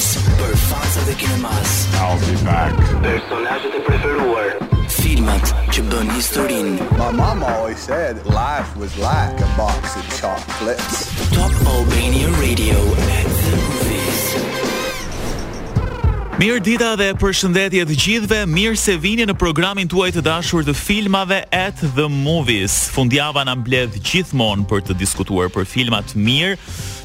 Për fansat e kinemasë I'll be back Personazhet e preferuar Filmat që bënë historinë My mama always said Life was like a box of chocolates Top Albania Radio at the movies Mirëdita dhe përshëndetje të gjithëve, mirë se vini në programin tuaj të dashur të filmave at the movies. Fundjava na mbledh gjithmonë për të diskutuar për filma të mirë,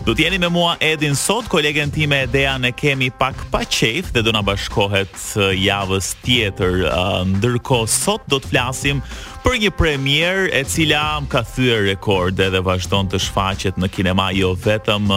Do të jeni me mua Edin sot, kolegen time Edea e kemi pak pa qejf dhe do na bashkohet javës tjetër. Ndërkohë sot do të flasim për një premierë e cila më ka thyer rekorde dhe vazhdon të shfaqet në kinema jo vetëm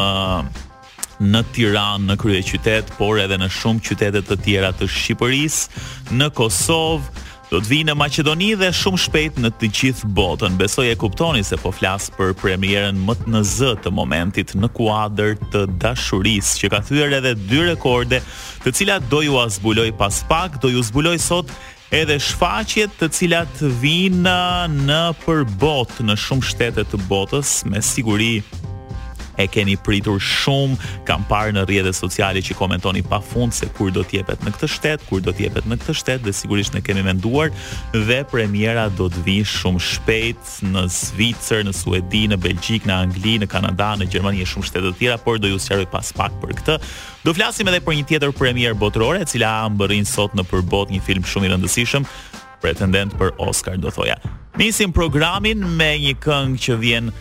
në Tiranë, në kryeqytet, por edhe në shumë qytete të tjera të Shqipërisë, në Kosovë, Do të vijë në Maqedoni dhe shumë shpejt në të gjithë botën. Besoj e kuptoni se po flas për premierën më në zë të momentit në kuadër të dashurisë, që ka thyer edhe dy rekorde, të cilat do ju zbuloj pas pak, do ju zbuloj sot edhe shfaqjet të cilat vijnë nëpër botë në shumë shtete të botës, me siguri E keni pritur shumë, kam parë në rrjetet sociale që komentoni pafund se kur do të jepet në këtë shtet, kur do të jepet në këtë shtet dhe sigurisht ne kemi menduar dhe premiera do të vijë shumë shpejt në Zvicër, në Suedi, në Belgjikë, në Angli, në Kanada, në Gjermani e shumë shtete të tjera, por do ju sqaroj pas pak për këtë. Do flasim edhe për një tjetër premierë botërore, e cila mbërrin sot nëpër botë një film shumë i rëndësishëm, pretendent për Oscar do thoja. Nisim programin me një këngë që vjen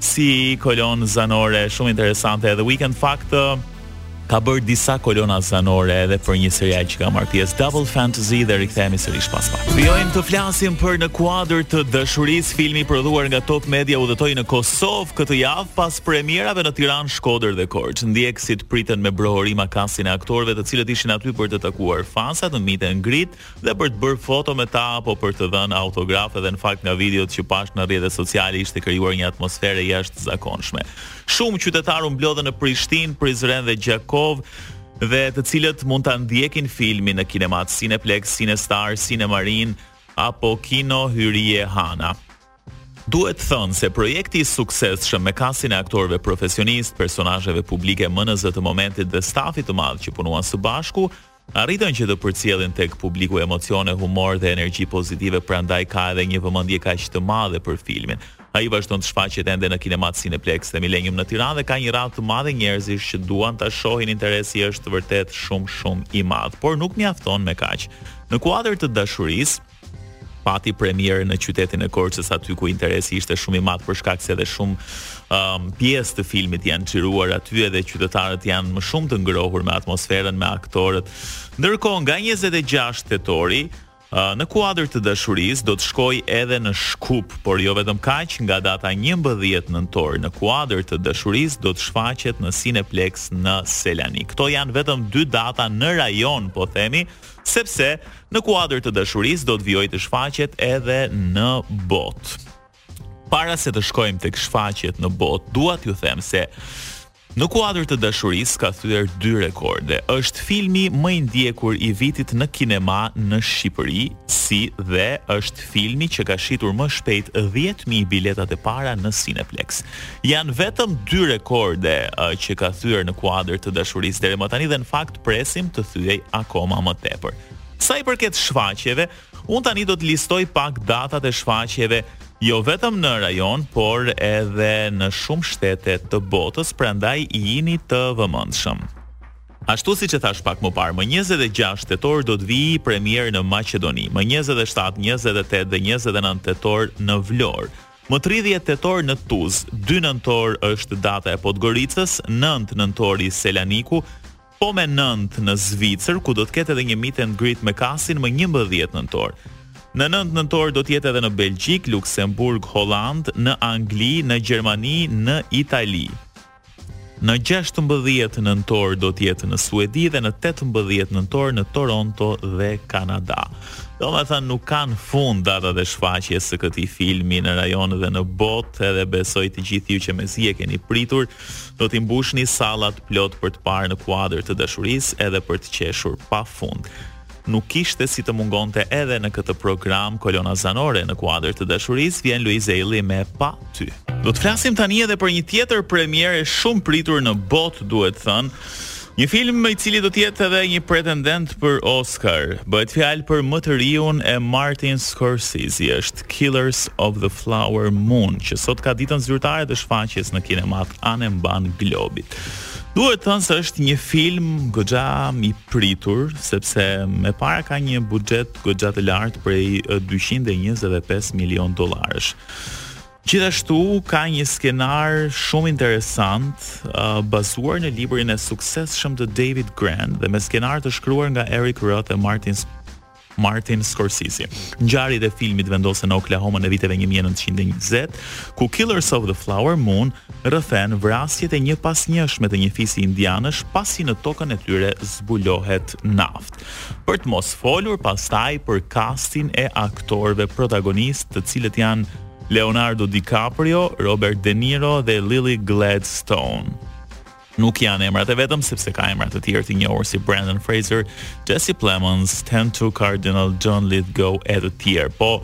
si kolonë zanore shumë interesante edhe Weeknd në fakt ka bërë disa kolona zanore edhe për një serial që ka marrë pjesë Double Fantasy dhe rikthehemi sërish pas pak. Vijojmë të flasim për në kuadër të dashurisë filmi i prodhuar nga Top Media udhëtoi në Kosovë këtë javë pas premierave në Tiranë, Shkodër dhe Korçë. Ndjekësit pritën me brohorima kastin e aktorëve të cilët ishin aty për të takuar fansat e mitë e ngrit Dhe për të bërë foto me ta apo për të dhënë autografe dhe në fakt nga videot që pashë në rrjetet sociale ishte krijuar një atmosferë e jashtëzakonshme. Shumë qytetarë u mblodhën në Prishtinë, Prizren dhe Gjakovë dhe të cilët mund ta ndjekin filmin në kinematë Cineplex, Cinestar, Cinemarin apo Kino Hyrie Hana. Duhet thënë se projekti i suksesshëm me kastin e aktorëve profesionistë, personazheve publikë më në zë të momentit dhe stafit të madh që punuan së bashku, Arritën që të përcjellin tek publiku emocione, humor dhe energji pozitive, prandaj ka edhe një vëmendje kaq të madhe për filmin. Ai vazhdon të shfaqet ende në kinematë Cineplex dhe Millennium në Tiranë dhe ka një radhë të madhe njerëzish që duan ta shohin, interesi është vërtet shumë shumë i madh. Por nuk mjafton me kaq. Në kuadër të dashurisë, pati premierën në qytetin e Korçës aty ku interesi ishte shumë i madh për shkak se edhe shumë um, pjesë të filmit janë xhiruar aty edhe qytetarët janë më shumë të ngrohur me atmosferën, me aktorët. Ndërkohë nga 26 tetori uh, në kuadër të dashurisë do të shkojë edhe në Shkup, por jo vetëm kaq, nga data 11 nëntor në kuadër të dashurisë do të shfaqet në Cineplexx në Selanik. Këto janë vetëm dy data në rajon, po themi, sepse në kuadër të dashurisë do të vijojë të shfaqet edhe në botë. Para se të shkojmë tek shfaqjet në botë, dua t'ju them se Në kuadër të dashurisë ka thyer dy rekorde. Është filmi më i ndjekur i vitit në kinema në Shqipëri, si dhe është filmi që ka shitur më shpejt 10.000 biletat e para në Cineplexx. Janë vetëm dy rekorde uh, që ka thyer në kuadër të dashurisë deri më tani dhe në fakt presim të thyejë akoma më tepër. Sa i përket shfaqjeve, unë tani do të listoj pak datat e shfaqjeve jo vetëm në rajon, por edhe në shumë shtete të botës, prandaj jini të vëmendshëm. Ashtu siç e thashë pak më parë, më 26 tetor do të vijë premierë në Maqedoni, më 27, 28 dhe 29 tetor në Vlorë, Më tridhjetë tetor në Tuz, dy nëntor është data e Podgoricës, nëntë nëntori Selaniku, po më nëntë në Zvicër, ku do të ketë edhe një meet and greet me kastin më njëmbëdhjetë nëntor. Në nëntë nëntor do të jetë edhe në Belgjikë, Luksemburg, Holandë, në Angli, në Gjermani, në Itali. Në gjashtëmbëdhjetë nëntor do të jetë në Suedi dhe në tetëmbëdhjetë nëntor në Toronto dhe Kanada. Domethënë nuk kanë fund datat e shfaqjes së këtij filmi në rajon dhe në botë, edhe besoj të gjithë ju që mezi e keni pritur, do t'i mbushni sallat plot për të parë në kuadër të dashurisë edhe për të qeshur pafund. Nuk kishte si të mungonte edhe në këtë program Kolona Zanore në kuadër të dashurisë vjen Luiz Ejlli me Pa ty. Do të flasim tani edhe për një tjetër premierë e shumë pritur në botë, duhet thënë. Një film i cili do të jetë edhe një pretendent për Oscar. Bëhet fjalë për më të riun e Martin Scorsese, është Killers of the Flower Moon, që sot ka ditën zyrtare të shfaqjes në kinemat anembanë globit. Duhet thënë se është një film goxha i pritur, sepse e para ka një buxhet goxha të lartë prej 225 milion dollarësh. Gjithashtu ka një skenar shumë interesant uh, bazuar në librin e suksesshëm të David Grann dhe me skenar të shkruar nga Eric Roth e Martin Martin Scorsese. Ngjarjet e filmit vendosen në Oklahoma në viteve 1920, ku Killers of the Flower Moon rrëfen vrasjet e njëpasnjëshme të një fisi indianësh pasi në tokën e tyre zbulohet naftë. Për të mos folur pastaj për kastin e aktorëve protagonistë, të cilët janë Leonardo DiCaprio, Robert De Niro dhe Lily Gladstone. nuk janë emrat e vetëm sepse ka emra të tjerë të njohur si Brendan Fraser, Jesse Plemons, Tantoo Cardinal, John Lithgow e të tjerë. Po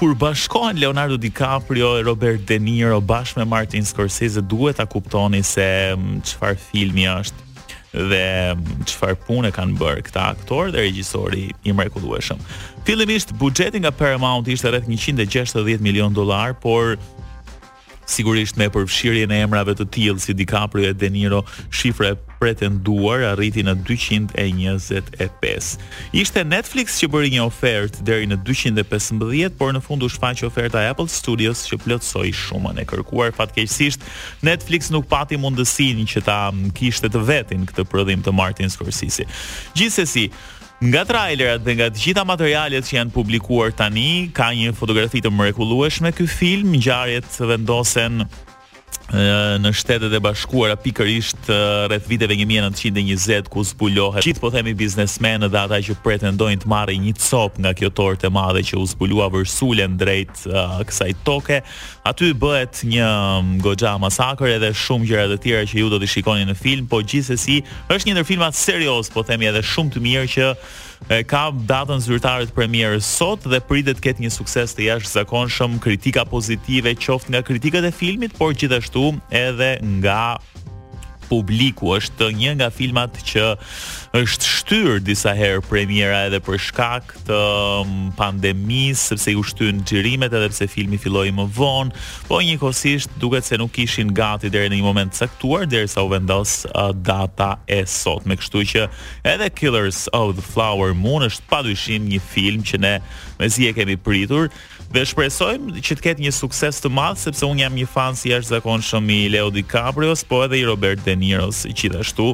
kur bashkohen Leonardo DiCaprio e Robert De Niro bashkë me Martin Scorsese, duhet ta kuptoni se mm, çfarë filmi është dhe mm, çfarë pune kanë bërë këta aktorë dhe regjisori i mrekullueshëm. Fillimisht buxheti nga Paramount ishte rreth 160 milion dollar, por Sigurisht me përfshirjen e emrave të tillë si DiCaprio e De Niro, shifra e pretenduar arriti në 225. Ishte Netflix që bëri një ofertë deri në 215, por në fund u shfaq oferta e Apple Studios që plotësoi shumën e kërkuar. Fatkeqësisht, Netflix nuk pati mundësinë që ta kishte të vetin këtë prodhim të Martin Scorsese. Gjithsesi, Nga trailerat dhe nga të gjitha materialet që janë publikuar tani, ka një fotografi të mrekullueshme ky film, ngjarjet vendosen në Shtetet e Bashkuara pikërisht rreth viteve 1920 ku zbulohet gjithë po themi biznesmenët dhe ata që pretendojnë të marrin një copë nga kjo tortë e madhe që u zbulua vërsulen drejt uh, kësaj toke. Aty bëhet një um, goxha masakër edhe shumë gjëra të tjera që ju do t'i shikoni në film, po gjithsesi është një ndër filmat serioz, po themi edhe shumë të mirë që e ka datën zyrtare të premierës sot dhe pritet të ketë një sukses të jashtëzakonshëm, kritika pozitive qoftë nga kritikët e filmit, por gjithashtu edhe nga publiku është një nga filmat që është shtyrë disa herë premiera edhe për shkak të um, pandemisë, sepse iu shtynë xhirimet edhe pse filmi filloi më vonë, po njëkohësisht duket se nuk ishin gati deri në një moment të caktuar derisa u vendos uh, data e sotme. Kështu që edhe Killers of the Flower Moon është padyshim një film që ne mezi e kemi pritur Dhe shpresojmë që të ketë një sukses të madh sepse unë jam një fans i jashtëzakonshëm i Leo DiCaprios, po edhe i Robert De Niros, gjithashtu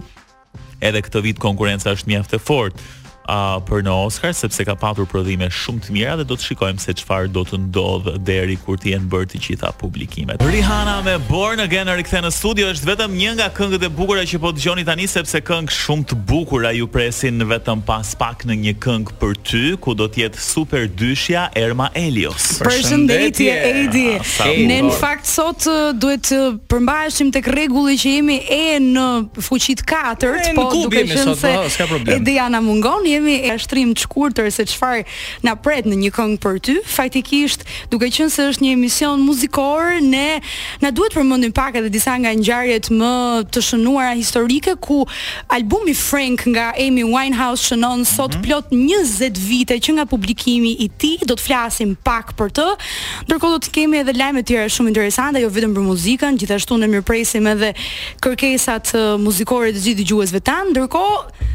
edhe këtë vit konkurrenca është mjaft e fortë uh, për në Oscar sepse ka patur prodhime shumë të mira dhe do të shikojmë se çfarë do të ndodhë deri kur të jenë bërë të gjitha publikimet. Rihanna me Born Again rikthen në studio është vetëm një nga këngët e bukura që po dëgjoni tani sepse këngë shumë të bukura ju presin vetëm pas pak në një këngë për ty ku do të jetë Super dyshja Erma Elios. Përshëndetje Edi. Ne në fakt sot duhet të përmbaheshim tek rregulli që jemi ne fuqitë e katërta, po duke qenë se po, Ediana mungon, jemi e shtrim të shkurtër se çfarë na pret në një këngë për ty. Faktikisht Duke qenë se është një emision muzikor, ne na duhet të përmendim pak edhe disa nga ngjarjet më të shënuara historike ku albumi Frank nga Amy Winehouse shënon mhm sot mhm plot 20 vite që nga publikimi i tij. Do të flasim pak për të. Ndërkohë do të kemi edhe lajme të tjera shumë interesante, jo vetëm për muzikën, gjithashtu ne mirëpresim edhe kërkesat muzikore të gjithë dëgjuesve tanë. Ndërkohë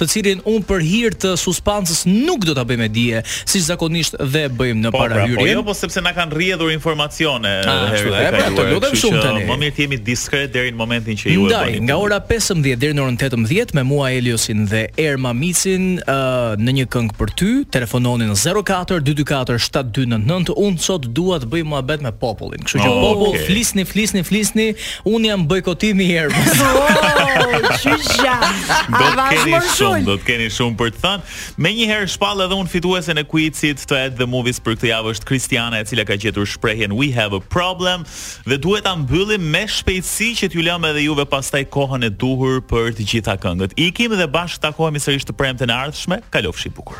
të cilin unë për hir të suspansës nuk do ta bëj me dije, siç zakonisht dhe e bëjmë në po, pra, po, parahyrjen. Po, jo, po sepse na kanë rrjedhur informacione ah, edhe herë të pra, kaluar. Pra, shumë tani. Më mirë të jemi diskretë deri në momentin që ju e bëni. Ndaj, nga ora 15 deri në orën 18 me mua Eliosin dhe Erma Micin, uh, në një këngë për ty, telefononi në 04 224 7299. Unë sot dua të bëj muhabet me popullin. Kështu që oh, popull, okay. flisni, flisni, flisni, Unë jam bojkotimi i Ermës. Oh, çyja. Do të keni shumë, do të keni shumë për të thënë. Menjëherë shpall edhe unë fituesen e kuicit të At the Movies për këtë javë është Kristiana e cila ka gjetur shprehjen We have a problem dhe duhet ta mbyllim me shpejtësi që t'ju lëmë edhe juve pastaj kohën e duhur për të gjitha këngët. Ikim dhe bashkë takohemi sërish të premten e ardhshme. Kalofshi bukur.